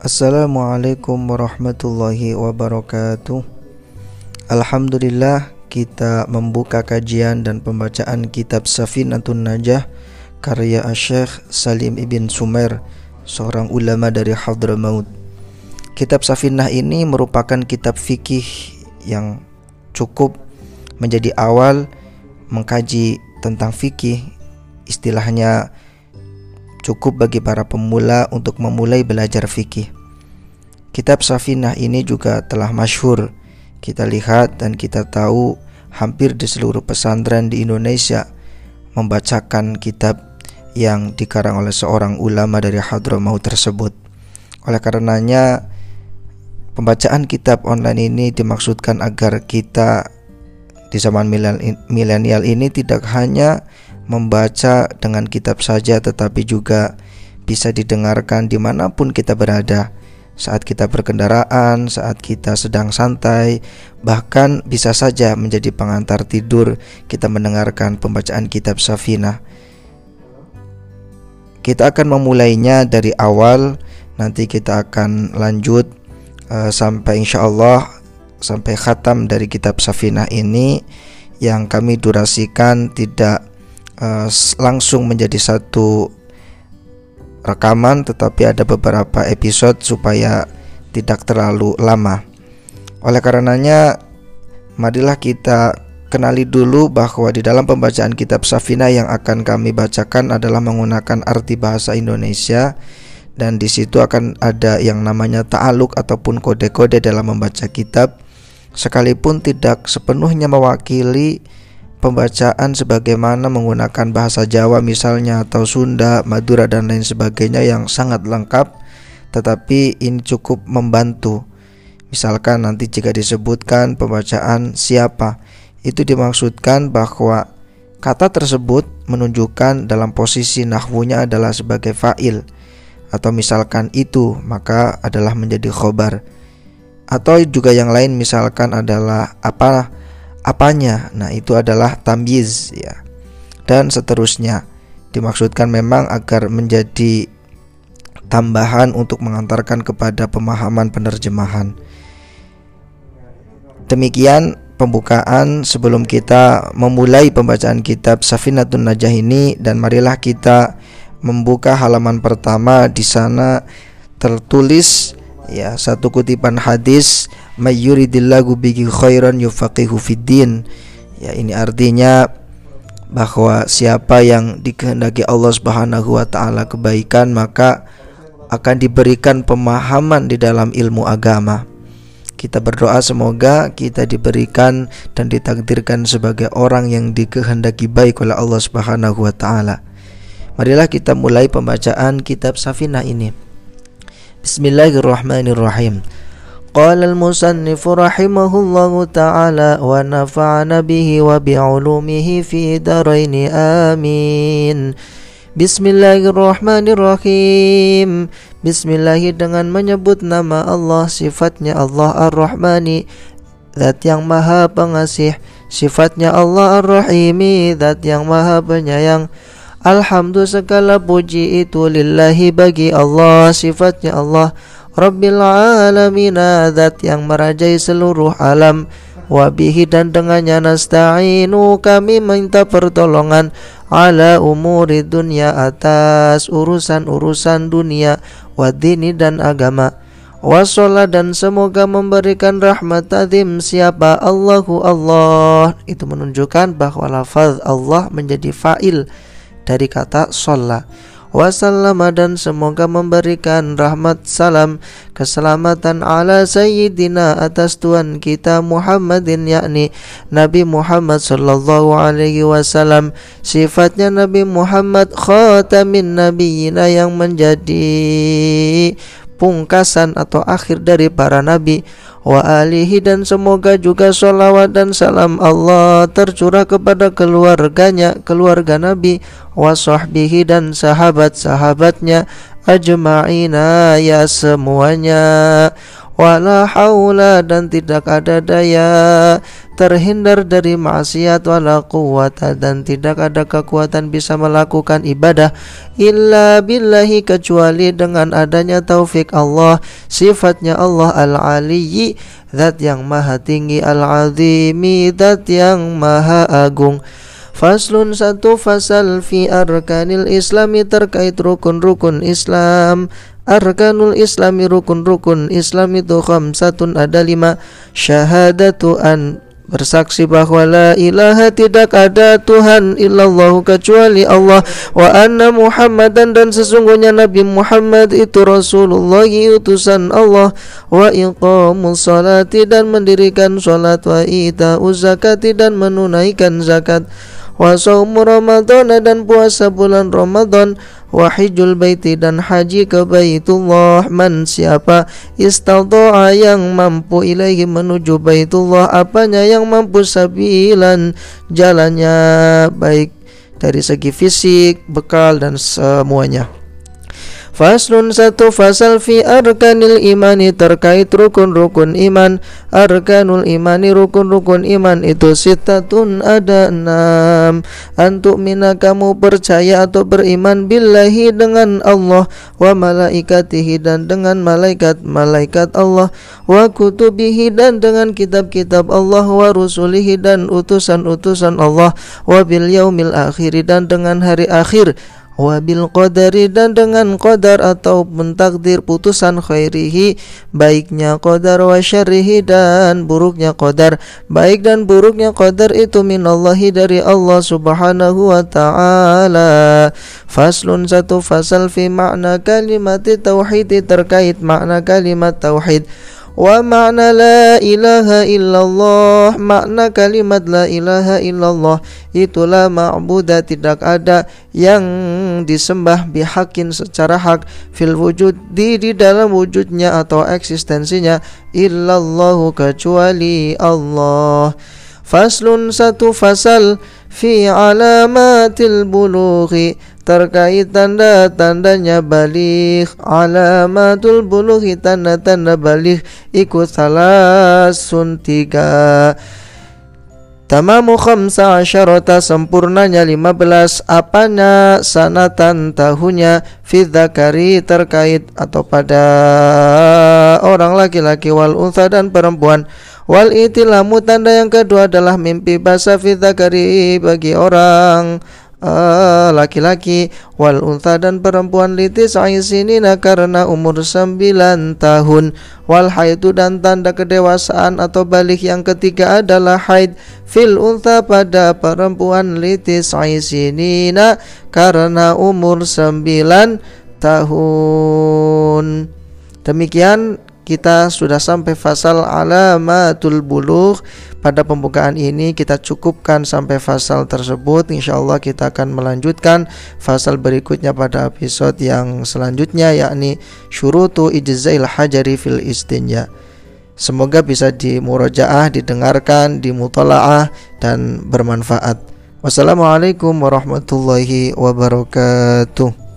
Assalamualaikum warahmatullahi wabarakatuh. Alhamdulillah kita membuka kajian dan pembacaan kitab Safinatun Najah karya Syekh Salim Ibn Sumer seorang ulama dari Hadramaut. Kitab Safinah ini merupakan kitab fikih yang cukup menjadi awal mengkaji tentang fikih istilahnya cukup bagi para pemula untuk memulai belajar fikih. Kitab Safinah ini juga telah masyhur kita lihat dan kita tahu hampir di seluruh pesantren di Indonesia membacakan kitab yang dikarang oleh seorang ulama dari Hadramaut tersebut. Oleh karenanya pembacaan kitab online ini dimaksudkan agar kita di zaman milenial ini tidak hanya membaca dengan kitab saja tetapi juga bisa didengarkan di mana pun kita berada saat kita berkendaraan, saat kita sedang santai, bahkan bisa saja menjadi pengantar tidur kita mendengarkan pembacaan kitab Safina. Kita akan memulainya dari awal, nanti kita akan lanjut uh, sampai insya Allah sampai khatam dari kitab Safina ini yang kami durasikan tidak uh, langsung menjadi satu rekaman tetapi ada beberapa episode supaya tidak terlalu lama. Oleh karenanya marilah kita kenali dulu bahwa di dalam pembacaan kitab Safina yang akan kami bacakan adalah menggunakan arti bahasa Indonesia dan di situ akan ada yang namanya ta'aluk ataupun kode-kode dalam membaca kitab sekalipun tidak sepenuhnya mewakili pembacaan sebagaimana menggunakan bahasa Jawa misalnya atau Sunda, Madura dan lain sebagainya yang sangat lengkap tetapi ini cukup membantu. Misalkan nanti jika disebutkan pembacaan siapa itu dimaksudkan bahwa kata tersebut menunjukkan dalam posisi nahwunya adalah sebagai fa'il atau misalkan itu maka adalah menjadi khobar atau juga yang lain misalkan adalah apa apanya. Nah, itu adalah tamyiz ya. Dan seterusnya. Dimaksudkan memang agar menjadi tambahan untuk mengantarkan kepada pemahaman penerjemahan. Demikian pembukaan sebelum kita memulai pembacaan kitab Safinatun Najah ini dan marilah kita membuka halaman pertama di sana tertulis ya satu kutipan hadis mayyuridillahu bihi khairan yufaqihu fiddin ya ini artinya bahwa siapa yang dikehendaki Allah Subhanahu wa taala kebaikan maka akan diberikan pemahaman di dalam ilmu agama. Kita berdoa semoga kita diberikan dan ditakdirkan sebagai orang yang dikehendaki baik oleh Allah Subhanahu wa taala. Marilah kita mulai pembacaan kitab Safinah ini. Bismillahirrahmanirrahim. قال المصنف رحمه الله تعالى ونفعنا به وبعلومه في دارين آمين Bismillahirrahmanirrahim Bismillah dengan menyebut nama Allah Sifatnya Allah Ar-Rahmani Zat yang maha pengasih Sifatnya Allah Ar-Rahimi Zat yang maha penyayang Alhamdulillah segala puji itu lillahi bagi Allah sifatnya Allah Rabbil alamin zat yang merajai seluruh alam. Wabihi dan dengannya nasta'inu kami minta pertolongan ala umuri dunia atas urusan-urusan dunia wadini dan agama. Wasolah dan semoga memberikan rahmat azim siapa? Allahu Allah. Itu menunjukkan bahwa lafaz Allah menjadi fa'il dari kata sholla wasallama dan semoga memberikan rahmat salam keselamatan ala sayyidina atas Tuhan kita Muhammadin yakni Nabi Muhammad sallallahu alaihi wasallam. Sifatnya Nabi Muhammad khatamin nabiyina yang menjadi pungkasan atau akhir dari para nabi. Wa alihi dan semoga juga sholawat dan salam Allah tercurah kepada keluarganya keluarga Nabi. Wa sahbihi dan sahabat-sahabatnya ajma'ina ya semuanya. Wala haula dan tidak ada daya terhindar dari maksiat wala quwwata dan tidak ada kekuatan bisa melakukan ibadah illa billahi kecuali dengan adanya taufik Allah sifatnya Allah al-aliyyi zat yang maha tinggi al-azimi zat yang maha agung. Faslun satu fasal fi arkanil islami terkait rukun-rukun Islam. Arkanul islami rukun-rukun Islam itu khamsatun ada lima. Syahadatu an bersaksi bahwa la ilaha tidak ada Tuhan illallah kecuali Allah. Wa anna Muhammadan dan sesungguhnya Nabi Muhammad itu Rasulullah utusan Allah. Wa iqamus salati dan mendirikan salat wa ita zakati dan menunaikan zakat wa saumu Ramadan dan puasa bulan Ramadan wa hijjul baiti dan haji ke Baitullah man siapa istata'a yang mampu ilaihi menuju Baitullah apanya yang mampu sabilan jalannya baik dari segi fisik, bekal dan semuanya. Faslun satu fasal fi arkanil imani terkait rukun-rukun iman. Arkanul imani rukun-rukun iman itu sitatun ada enam. Antuk mina kamu percaya atau beriman billahi dengan Allah Wa malaikatihi dan dengan malaikat-malaikat Allah Wa kutubihi dan dengan kitab-kitab Allah Wa rusulihi dan utusan-utusan Allah Wa bil yaumil akhiri dan dengan hari akhir wabil qadari dan dengan qadar atau mentakdir putusan khairihi baiknya qadar wa syarrihi dan buruknya qadar. Baik dan buruknya qadar itu minallahi dari Allah Subhanahu wa taala. Faslun satu fasal fi makna kalimat tauhid terkait makna kalimat tauhid Wa makna la ilaha illallah Makna kalimat la ilaha illallah Itulah ma'budah tidak ada yang disembah bihakin secara hak Fil wujud di, di dalam wujudnya atau eksistensinya Illallahu kecuali Allah. Faslun satu fasal Fi alamatil bulughi terkait tanda-tandanya balik alamatul buluhi tanda-tanda balik ikut salah sun tiga. Tamamu khamsa asyarata sempurnanya lima belas apanya sanatan tahunnya Fidzakari terkait atau pada orang laki-laki wal unsa dan perempuan. Wal itilamu tanda yang kedua adalah mimpi basah fidzakari bagi orang Ah, laki-laki wal unta dan perempuan litis aisinina karena umur sembilan tahun. Wal haidu dan tanda kedewasaan atau balik yang ketiga adalah haid. Fil unta pada perempuan litis aisinina karena umur sembilan tahun. Demikian kita sudah sampai fasal alamatul buluh pada pembukaan ini kita cukupkan sampai fasal tersebut Insya Allah kita akan melanjutkan fasal berikutnya pada episode yang selanjutnya yakni syurutu ijzail hajari fil istinja Semoga bisa dimurojaah, didengarkan, dimutolaah dan bermanfaat. Wassalamualaikum warahmatullahi wabarakatuh.